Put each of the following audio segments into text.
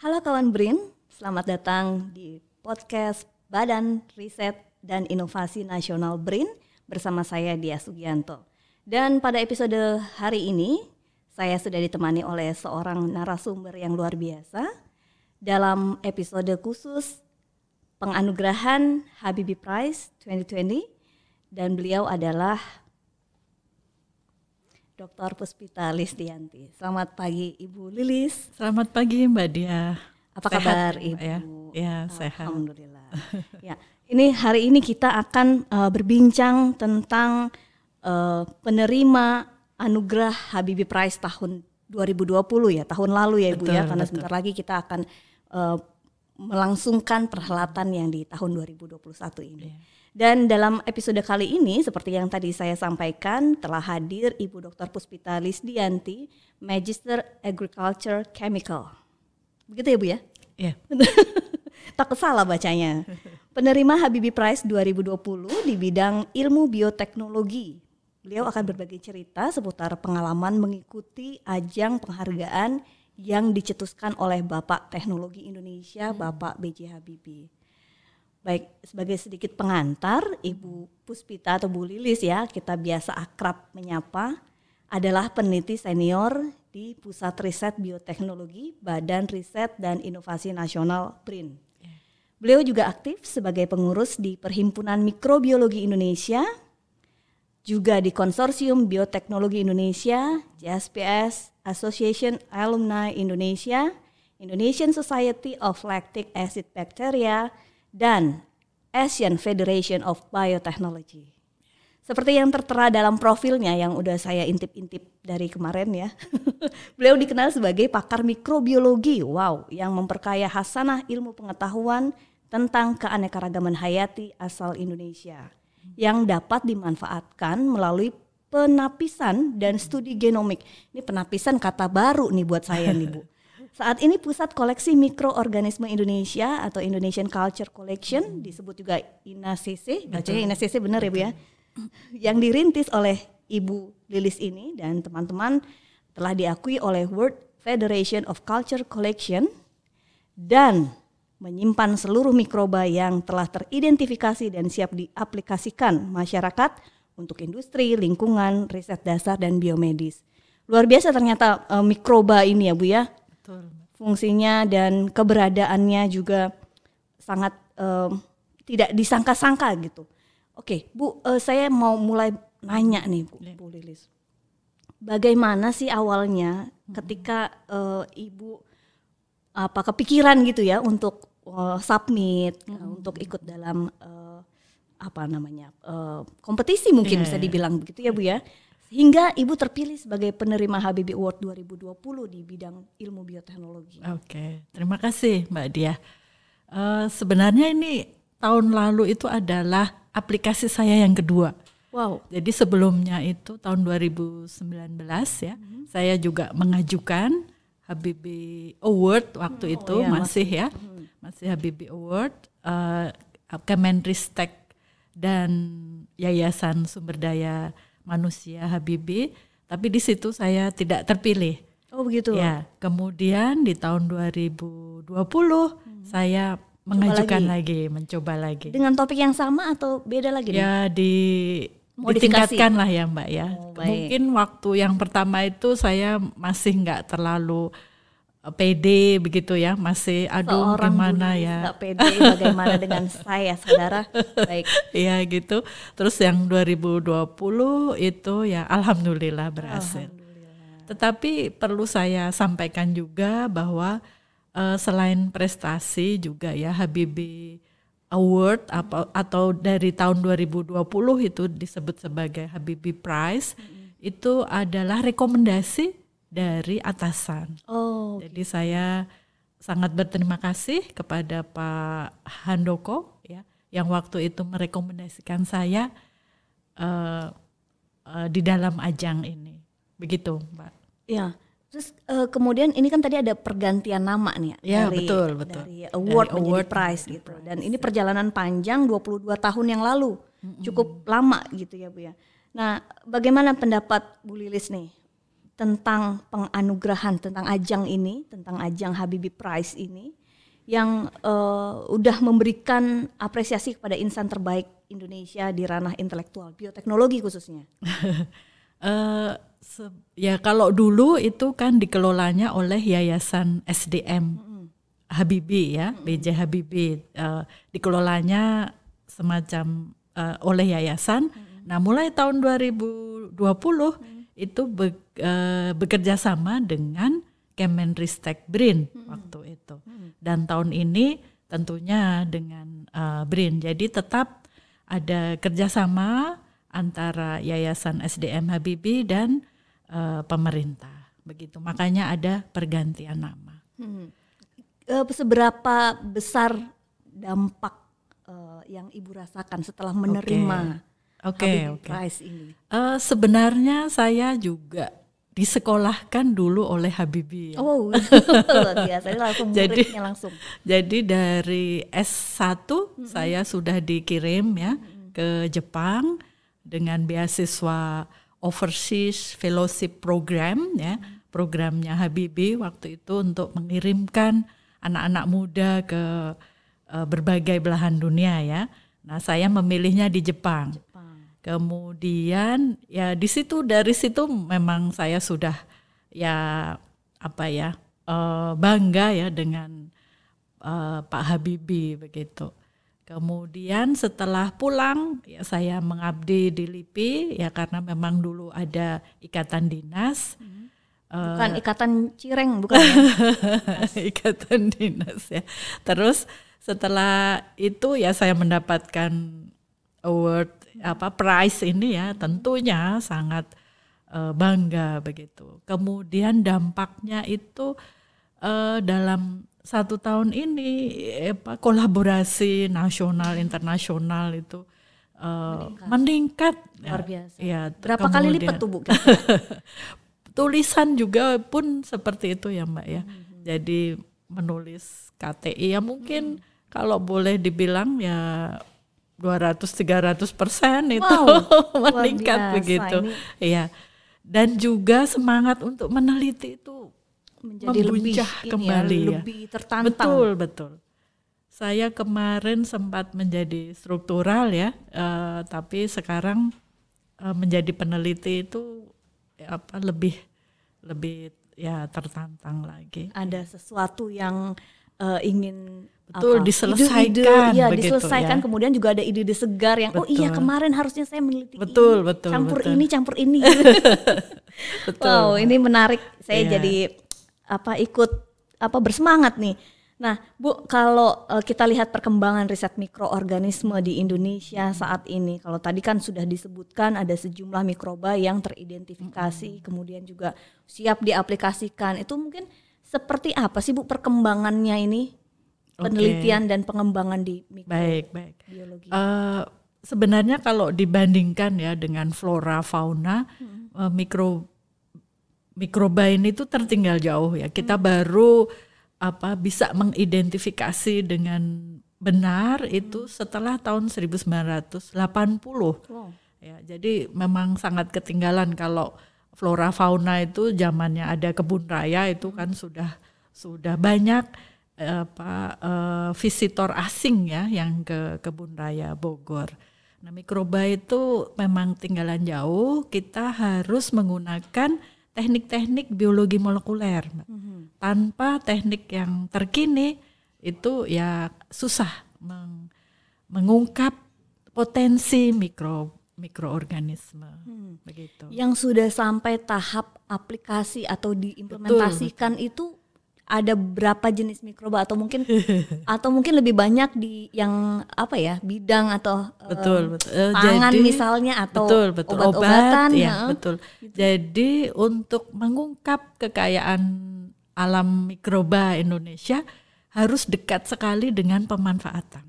Halo kawan BRIN, selamat datang di podcast Badan Riset dan Inovasi Nasional BRIN bersama saya Dia Sugianto. Dan pada episode hari ini, saya sudah ditemani oleh seorang narasumber yang luar biasa dalam episode khusus penganugerahan Habibie Prize 2020 dan beliau adalah Dr. Puspita Lisdianti. Selamat pagi Ibu Lilis. Selamat pagi Mbak Dia. Apa Sehat, kabar Mbak, Ibu? Ya, ya sehat. Alhamdulillah. ya, ini hari ini kita akan uh, berbincang tentang uh, penerima anugerah Habibie Prize tahun 2020 ya, tahun lalu ya Ibu ya, Betul, karena betul. sebentar lagi kita akan uh, melangsungkan perhelatan yang di tahun 2021 ini. Iya. Dan dalam episode kali ini seperti yang tadi saya sampaikan telah hadir Ibu Dr. Puspita Lisdianti, Magister Agriculture Chemical. Begitu ya Bu ya? Ya, Takut salah bacanya. Penerima Habibie Prize 2020 di bidang ilmu bioteknologi. Beliau akan berbagi cerita seputar pengalaman mengikuti ajang penghargaan yang dicetuskan oleh Bapak Teknologi Indonesia, Bapak B.J. Habibie. Baik, sebagai sedikit pengantar, Ibu Puspita atau Bu Lilis ya, kita biasa akrab menyapa, adalah peneliti senior di Pusat Riset Bioteknologi Badan Riset dan Inovasi Nasional BRIN. Beliau juga aktif sebagai pengurus di Perhimpunan Mikrobiologi Indonesia, juga di Konsorsium Bioteknologi Indonesia, JSPS, Association Alumni Indonesia, Indonesian Society of Lactic Acid Bacteria, dan Asian Federation of Biotechnology. Seperti yang tertera dalam profilnya yang udah saya intip-intip dari kemarin ya. Beliau dikenal sebagai pakar mikrobiologi, wow, yang memperkaya hasanah ilmu pengetahuan tentang keanekaragaman hayati asal Indonesia yang dapat dimanfaatkan melalui penapisan dan studi genomik. Ini penapisan kata baru nih buat saya nih Bu. Saat ini Pusat Koleksi Mikroorganisme Indonesia atau Indonesian Culture Collection disebut juga INACC, bacanya INACC benar ya Bu ya. Yang dirintis oleh Ibu Lilis ini dan teman-teman telah diakui oleh World Federation of Culture Collection dan menyimpan seluruh mikroba yang telah teridentifikasi dan siap diaplikasikan masyarakat untuk industri, lingkungan, riset dasar dan biomedis. Luar biasa ternyata eh, mikroba ini ya Bu ya. Betul. Fungsinya dan keberadaannya juga sangat eh, tidak disangka-sangka gitu. Oke, Bu, eh, saya mau mulai nanya nih Bu, Ya. Bu Lilis. Bagaimana sih awalnya ketika eh, Ibu apa kepikiran gitu ya untuk eh, submit eh, untuk ikut dalam eh, apa namanya eh, kompetisi mungkin Iya, bisa iya. dibilang begitu ya Bu ya hingga Ibu terpilih sebagai penerima Habibie Award 2020 di bidang ilmu bioteknologi. Oke, terima kasih Mbak Dia. Eh, sebenarnya ini tahun lalu itu adalah aplikasi saya yang kedua. Wow. Jadi sebelumnya itu tahun 2019 ya, saya juga mengajukan Habibie Award waktu itu iya, masih ya, masih Habibie Award, eh, Kemenristek dan Yayasan Sumber Daya Manusia Habibie, tapi di situ saya tidak terpilih. Oh begitu. Ya, kemudian di tahun 2020 saya mengajukan lagi. mencoba lagi. Dengan topik yang sama atau beda lagi? nih? Ya di Modifikasi. ditingkatkan lah ya Mbak ya. Oh, baik. Mungkin waktu yang pertama itu saya masih nggak terlalu pede begitu ya, masih aduh Seorang gimana ya. nggak pede bagaimana dengan saya saudara. Baik. Iya gitu. Terus yang 2020 itu ya alhamdulillah berhasil. Tetapi perlu saya sampaikan juga bahwa eh, selain prestasi juga ya Habibie Award apa, atau dari tahun 2020 itu disebut sebagai Habibie Prize itu adalah rekomendasi dari atasan. Oh, Jadi saya sangat berterima kasih kepada Pak Handoko ya yang waktu itu merekomendasikan saya eh, eh, di dalam ajang ini. Begitu, Mbak. ya. Terus eh, kemudian ini kan tadi ada pergantian nama nih ya, Ya, dari, betul, betul. dari award Dari menjadi award prize gitu. prize, Dan ini perjalanan panjang 22 tahun yang lalu. Cukup lama gitu ya Bu ya. Nah, bagaimana pendapat Bu Lilis nih tentang penganugerahan tentang ajang ini, tentang ajang Habibie Prize ini yang uh, udah memberikan apresiasi kepada insan terbaik Indonesia di ranah intelektual bioteknologi khususnya. uh, ya kalau dulu itu kan dikelolanya oleh Yayasan SDM mm-hmm. Habibie ya, mm-hmm. BJ Habibie uh, dikelolanya semacam uh, oleh yayasan. Mm-hmm. Nah, mulai tahun 2020 mm-hmm itu be, uh, bekerja sama dengan Kemenristek BRIN hmm. waktu itu. Hmm. Dan tahun ini tentunya dengan uh, BRIN. Jadi tetap ada kerjasama antara Yayasan SDM Habibie dan uh, pemerintah. Begitu. Makanya ada pergantian nama. Hmm. seberapa besar dampak uh, yang ibu rasakan setelah menerima? Okay Oke, okay, oke. Okay. ini? Uh, sebenarnya saya juga disekolahkan dulu oleh Habibie. Ya. Oh, luar biasa. langsung jadi, langsung. Jadi dari S1 hmm. saya sudah dikirim ya hmm. ke Jepang dengan beasiswa Overseas Fellowship Program ya. Programnya Habibie waktu itu untuk mengirimkan anak-anak muda ke uh, berbagai belahan dunia ya. Nah, saya memilihnya di Jepang. Kemudian ya di situ dari situ memang saya sudah ya apa ya uh, bangga ya dengan uh, Pak Habibie begitu. Kemudian setelah pulang ya saya mengabdi di LIPI ya karena memang dulu ada ikatan dinas. Hmm. Bukan uh, ikatan cireng bukan ya? ikatan dinas ya. Terus setelah itu ya saya mendapatkan award apa price ini ya tentunya sangat uh, bangga begitu. Kemudian dampaknya itu uh, dalam satu tahun ini apa kolaborasi nasional internasional itu uh, meningkat. meningkat luar biasa. Ya, Berapa kemudian, kali lipat tuh Bu? tulisan juga pun seperti itu ya Mbak ya. Hmm. Jadi menulis KTI ya mungkin hmm. kalau boleh dibilang ya 200 300 persen itu wow, meningkat begitu. Iya. Dan juga semangat untuk meneliti itu menjadi lebih ya, kembali ya, lebih tertantang. Betul, betul. Saya kemarin sempat menjadi struktural ya, uh, tapi sekarang uh, menjadi peneliti itu ya, apa lebih lebih ya tertantang lagi. Ada sesuatu yang uh, ingin betul apa? diselesaikan ide, ya begitu, diselesaikan ya. kemudian juga ada ide-ide segar yang betul. oh iya kemarin harusnya saya meneliti betul ini, betul campur betul. ini campur ini betul. wow ini menarik saya yeah. jadi apa ikut apa bersemangat nih nah bu kalau uh, kita lihat perkembangan riset mikroorganisme di Indonesia saat ini kalau tadi kan sudah disebutkan ada sejumlah mikroba yang teridentifikasi hmm. kemudian juga siap diaplikasikan itu mungkin seperti apa sih bu perkembangannya ini penelitian dan pengembangan di mikro baik, baik. biologi. Uh, sebenarnya kalau dibandingkan ya dengan flora fauna hmm. uh, mikro mikroba ini tuh tertinggal jauh ya. Kita hmm. baru apa bisa mengidentifikasi dengan benar hmm. itu setelah tahun 1980. Wow. Ya, jadi memang sangat ketinggalan kalau flora fauna itu zamannya ada kebun raya itu kan sudah sudah banyak apa uh, visitor asing ya yang ke kebun raya Bogor. Nah, mikroba itu memang tinggalan jauh. Kita harus menggunakan teknik-teknik biologi molekuler. Mm-hmm. Tanpa teknik yang terkini itu ya susah meng, mengungkap potensi mikro mikroorganisme hmm. begitu. Yang sudah sampai tahap aplikasi atau diimplementasikan betul, betul. itu ada berapa jenis mikroba atau mungkin atau mungkin lebih banyak di yang apa ya bidang atau betul um, betul uh, pangan jadi, misalnya atau betul, betul. obat-obatan ya, ya betul gitu. jadi untuk mengungkap kekayaan alam mikroba Indonesia harus dekat sekali dengan pemanfaatan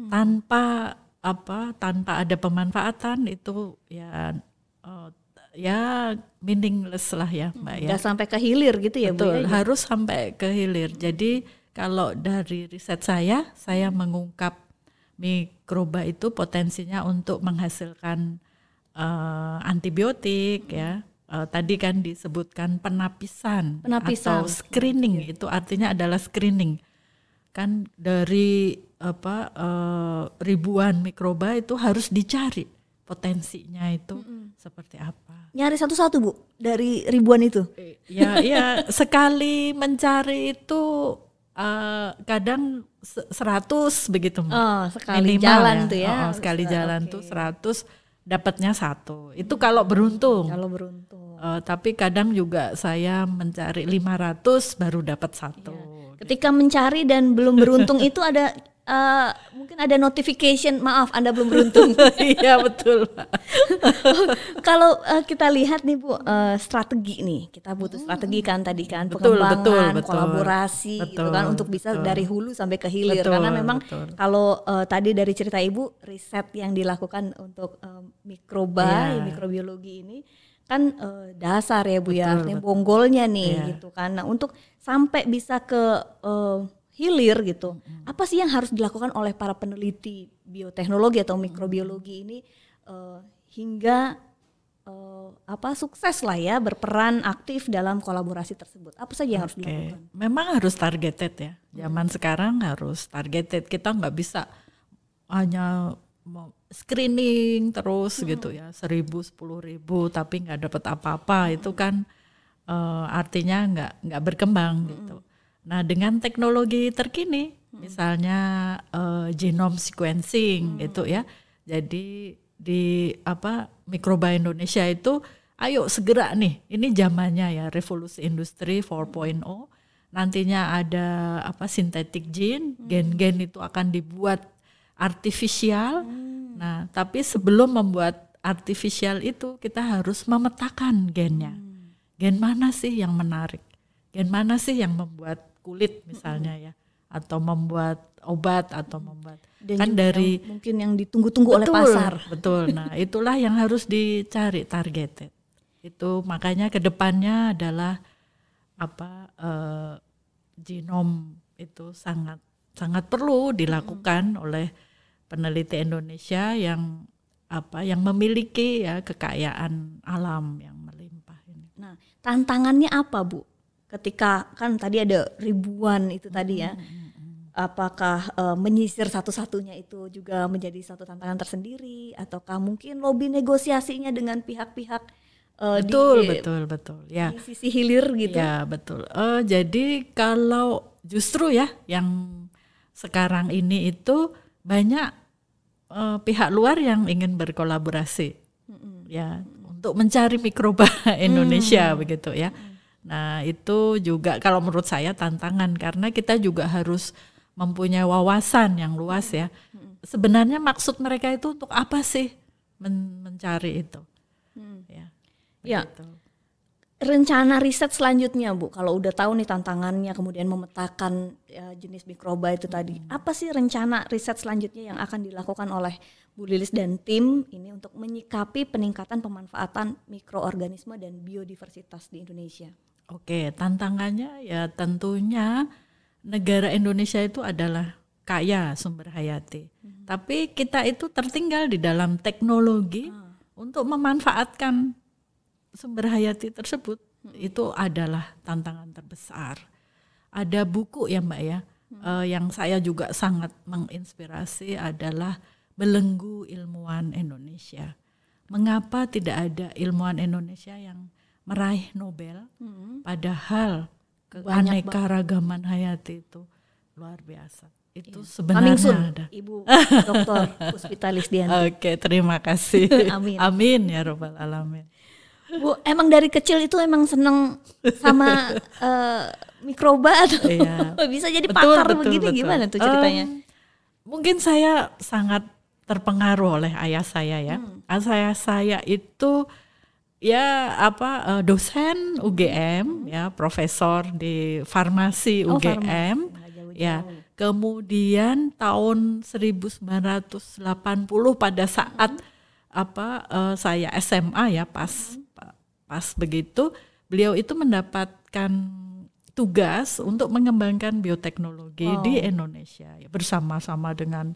hmm. tanpa apa tanpa ada pemanfaatan itu ya uh, ya meaningless lah ya Mbak ya. Gak sampai ke hilir gitu ya Betul, Bu ya? harus sampai ke hilir. Jadi kalau dari riset saya, saya mengungkap mikroba itu potensinya untuk menghasilkan uh, antibiotik ya, uh, tadi kan disebutkan penapisan, Penapisan. atau screening itu artinya adalah screening kan dari apa uh, ribuan mikroba itu harus dicari potensinya itu seperti apa Nyari satu-satu bu dari ribuan itu. ya ya sekali mencari itu uh, kadang se- 100 begitu Mbak. Oh, sekali Minimal jalan ya. tuh ya. Oh, sekali jalan oke. tuh 100 dapatnya satu itu kalau beruntung Kalau beruntung. Eh, tapi kadang juga saya mencari 500 baru dapat satu Ketika mencari dan belum beruntung itu ada eh, mungkin ada notification maaf Anda belum beruntung. iya betul Pak. Kalau eh, kita lihat nih Bu eh, strategi nih kita butuh strategi kan tadi kan Betul, pengembangan betul, betul. kolaborasi gitu kan Betul, untuk bisa betul. dari hulu sampai ke hilir Betul, karena memang betul. kalau eh, tadi dari cerita Ibu riset yang dilakukan untuk eh, mikroba Iya. mikrobiologi ini kan eh, dasar ya Bu ya Betul, artinya betul. bonggolnya nih Iya. gitu kan nah untuk sampai bisa ke eh, hilir gitu. Apa sih yang harus dilakukan oleh para peneliti bioteknologi atau mikrobiologi ini eh, hingga eh, apa sukses lah ya berperan aktif dalam kolaborasi tersebut? Apa saja yang harus Oke, dilakukan? Memang harus targeted ya. Zaman sekarang harus targeted. Kita nggak bisa hanya mau screening terus gitu ya, seribu, sepuluh ribu, tapi nggak dapat apa-apa. Itu kan eh, artinya nggak nggak berkembang gitu. Nah dengan teknologi terkini, misalnya eh, genome sequencing gitu ya. Jadi di apa mikroba Indonesia itu ayo segera nih ini zamannya ya revolusi industri 4.0 nantinya ada apa sintetik gene gen-gen itu akan dibuat artifisial nah tapi sebelum membuat artifisial itu kita harus memetakan gennya. Gen mana sih yang menarik? Gen mana sih yang membuat kulit misalnya ya atau membuat obat atau membuat dan kan dari yang mungkin yang ditunggu-tunggu oleh pasar Betul. Nah, itulah yang harus dicari targeted. Itu makanya ke depannya adalah apa eh, genom itu sangat sangat perlu dilakukan oleh peneliti Indonesia yang apa yang memiliki ya kekayaan alam yang melimpah ini. Nah, tantangannya apa, Bu? Ketika kan tadi ada ribuan itu tadi ya. Apakah eh, menyisir satu-satunya itu juga menjadi satu tantangan tersendiri ataukah mungkin lobby negosiasinya dengan pihak-pihak eh, Betul, di, betul, betul. Ya. di sisi hilir gitu? Ya betul. Eh, jadi kalau justru ya yang sekarang ini itu banyak eh, pihak luar yang ingin berkolaborasi, ya untuk mencari mikroba Indonesia begitu ya. Nah itu juga kalau menurut saya tantangan karena kita juga harus mempunyai wawasan yang luas ya. Sebenarnya maksud mereka itu untuk apa sih men- mencari itu? Ya. Ya. begitu. rencana riset selanjutnya Bu kalau udah tahu nih tantangannya kemudian memetakan ya, jenis mikroba itu tadi apa sih rencana riset selanjutnya yang akan dilakukan oleh Bu Lilis dan tim ini untuk menyikapi peningkatan pemanfaatan mikroorganisme dan biodiversitas di Indonesia Oke, tantangannya ya tentunya negara Indonesia itu adalah kaya sumber hayati. Tapi kita itu tertinggal di dalam teknologi untuk memanfaatkan sumber hayati tersebut. Itu adalah tantangan terbesar. Ada buku ya Mbak ya, eh, yang saya juga sangat menginspirasi adalah Belenggu Ilmuwan Indonesia. Mengapa tidak ada ilmuwan Indonesia yang meraih Nobel padahal keanekaragaman hayati itu luar biasa. Itu Coming sebenarnya soon, ada. Ibu Dr. Puspita Lisdianti. Oke, terima kasih. Amin. Amin ya robbal alamin. Bu, emang dari kecil itu emang seneng sama eh, mikroba atau Iya. bisa jadi Betul, pakar betul, begini betul. gimana tuh ceritanya? Em, mungkin saya sangat terpengaruh oleh ayah saya ya. Hmm. Ayah saya itu ya apa eh, dosen UGM ya, profesor di farmasi Oh, UGM. farmasi. Ya. Kemudian tahun 1980 pada saat apa eh, saya SMA ya pas pas begitu beliau itu mendapatkan tugas untuk mengembangkan bioteknologi di Indonesia ya, bersama-sama dengan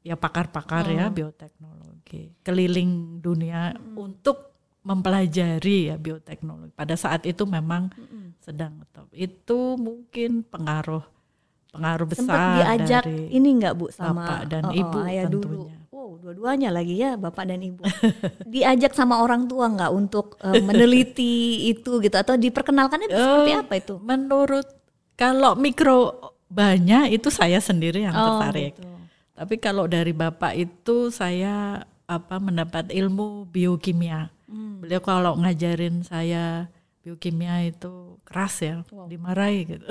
ya pakar-pakar ya bioteknologi keliling dunia untuk mempelajari ya bioteknologi. Pada saat itu memang mm-hmm. sedang top. Itu mungkin pengaruh pengaruh besar Sempat diajak dari ini enggak Bu sama bapak dan oh, ibu oh, ayah tentunya. Dulu. Wow, dua-duanya lagi ya bapak dan ibu. diajak sama orang tua enggak untuk uh, meneliti itu gitu atau diperkenalkannya uh, seperti apa itu? Menurut kalau mikro banyak itu saya sendiri yang oh, tertarik. Gitu. Tapi kalau dari bapak itu saya apa mendapat ilmu biokimia. Hmm. Beliau kalau ngajarin saya biokimia itu keras ya, wow. dimarahi gitu.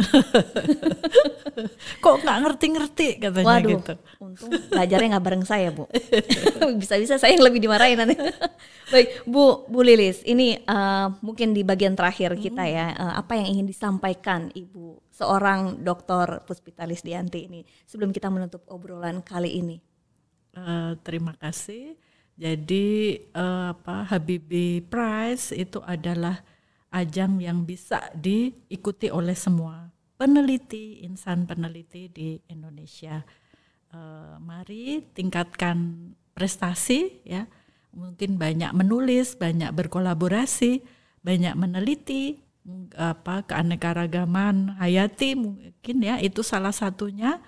Kok nggak ngerti-ngerti katanya Waduh, gitu. Untung belajarnya nggak bareng saya bu. Bisa-bisa saya yang lebih dimarahin nanti. Baik, Bu Bu Lilis, ini uh, mungkin di bagian terakhir kita ya, uh, apa yang ingin disampaikan Ibu seorang dokter Puspitalis Dianti ini sebelum kita menutup obrolan kali ini? Uh, terima kasih jadi uh, apa Habibie Prize itu adalah ajang yang bisa diikuti oleh semua peneliti, insan peneliti di Indonesia. Uh, mari tingkatkan prestasi ya. Mungkin banyak menulis, banyak berkolaborasi, banyak meneliti apa keanekaragaman hayati mungkin ya itu salah satunya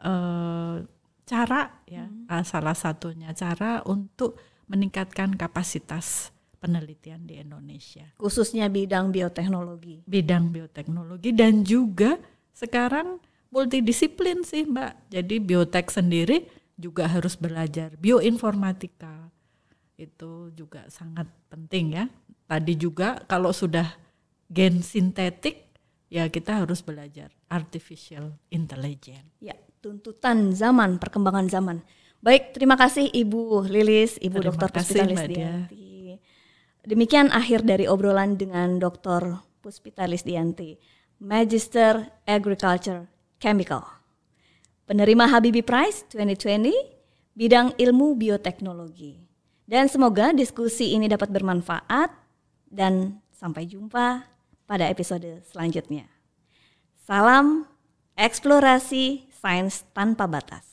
uh, cara ya hmm. Ah, salah satunya cara untuk meningkatkan kapasitas penelitian di Indonesia. Khususnya bidang bioteknologi. Bidang bioteknologi dan juga sekarang multidisiplin sih Mbak. Jadi biotek sendiri juga harus belajar bioinformatika. Itu juga sangat penting ya. Tadi juga kalau sudah gen sintetik ya kita harus belajar artificial intelligence. Ya, tuntutan zaman, perkembangan zaman. Baik, terima kasih Ibu Lilis, Ibu terima Dokter Puspitalis Dianti. Demikian akhir dari obrolan dengan Dokter Puspitalis Dianti, Magister Agriculture Chemical. Penerima Habibie Prize 2020, bidang ilmu bioteknologi. Dan semoga diskusi ini dapat bermanfaat dan sampai jumpa pada episode selanjutnya. Salam eksplorasi sains tanpa batas.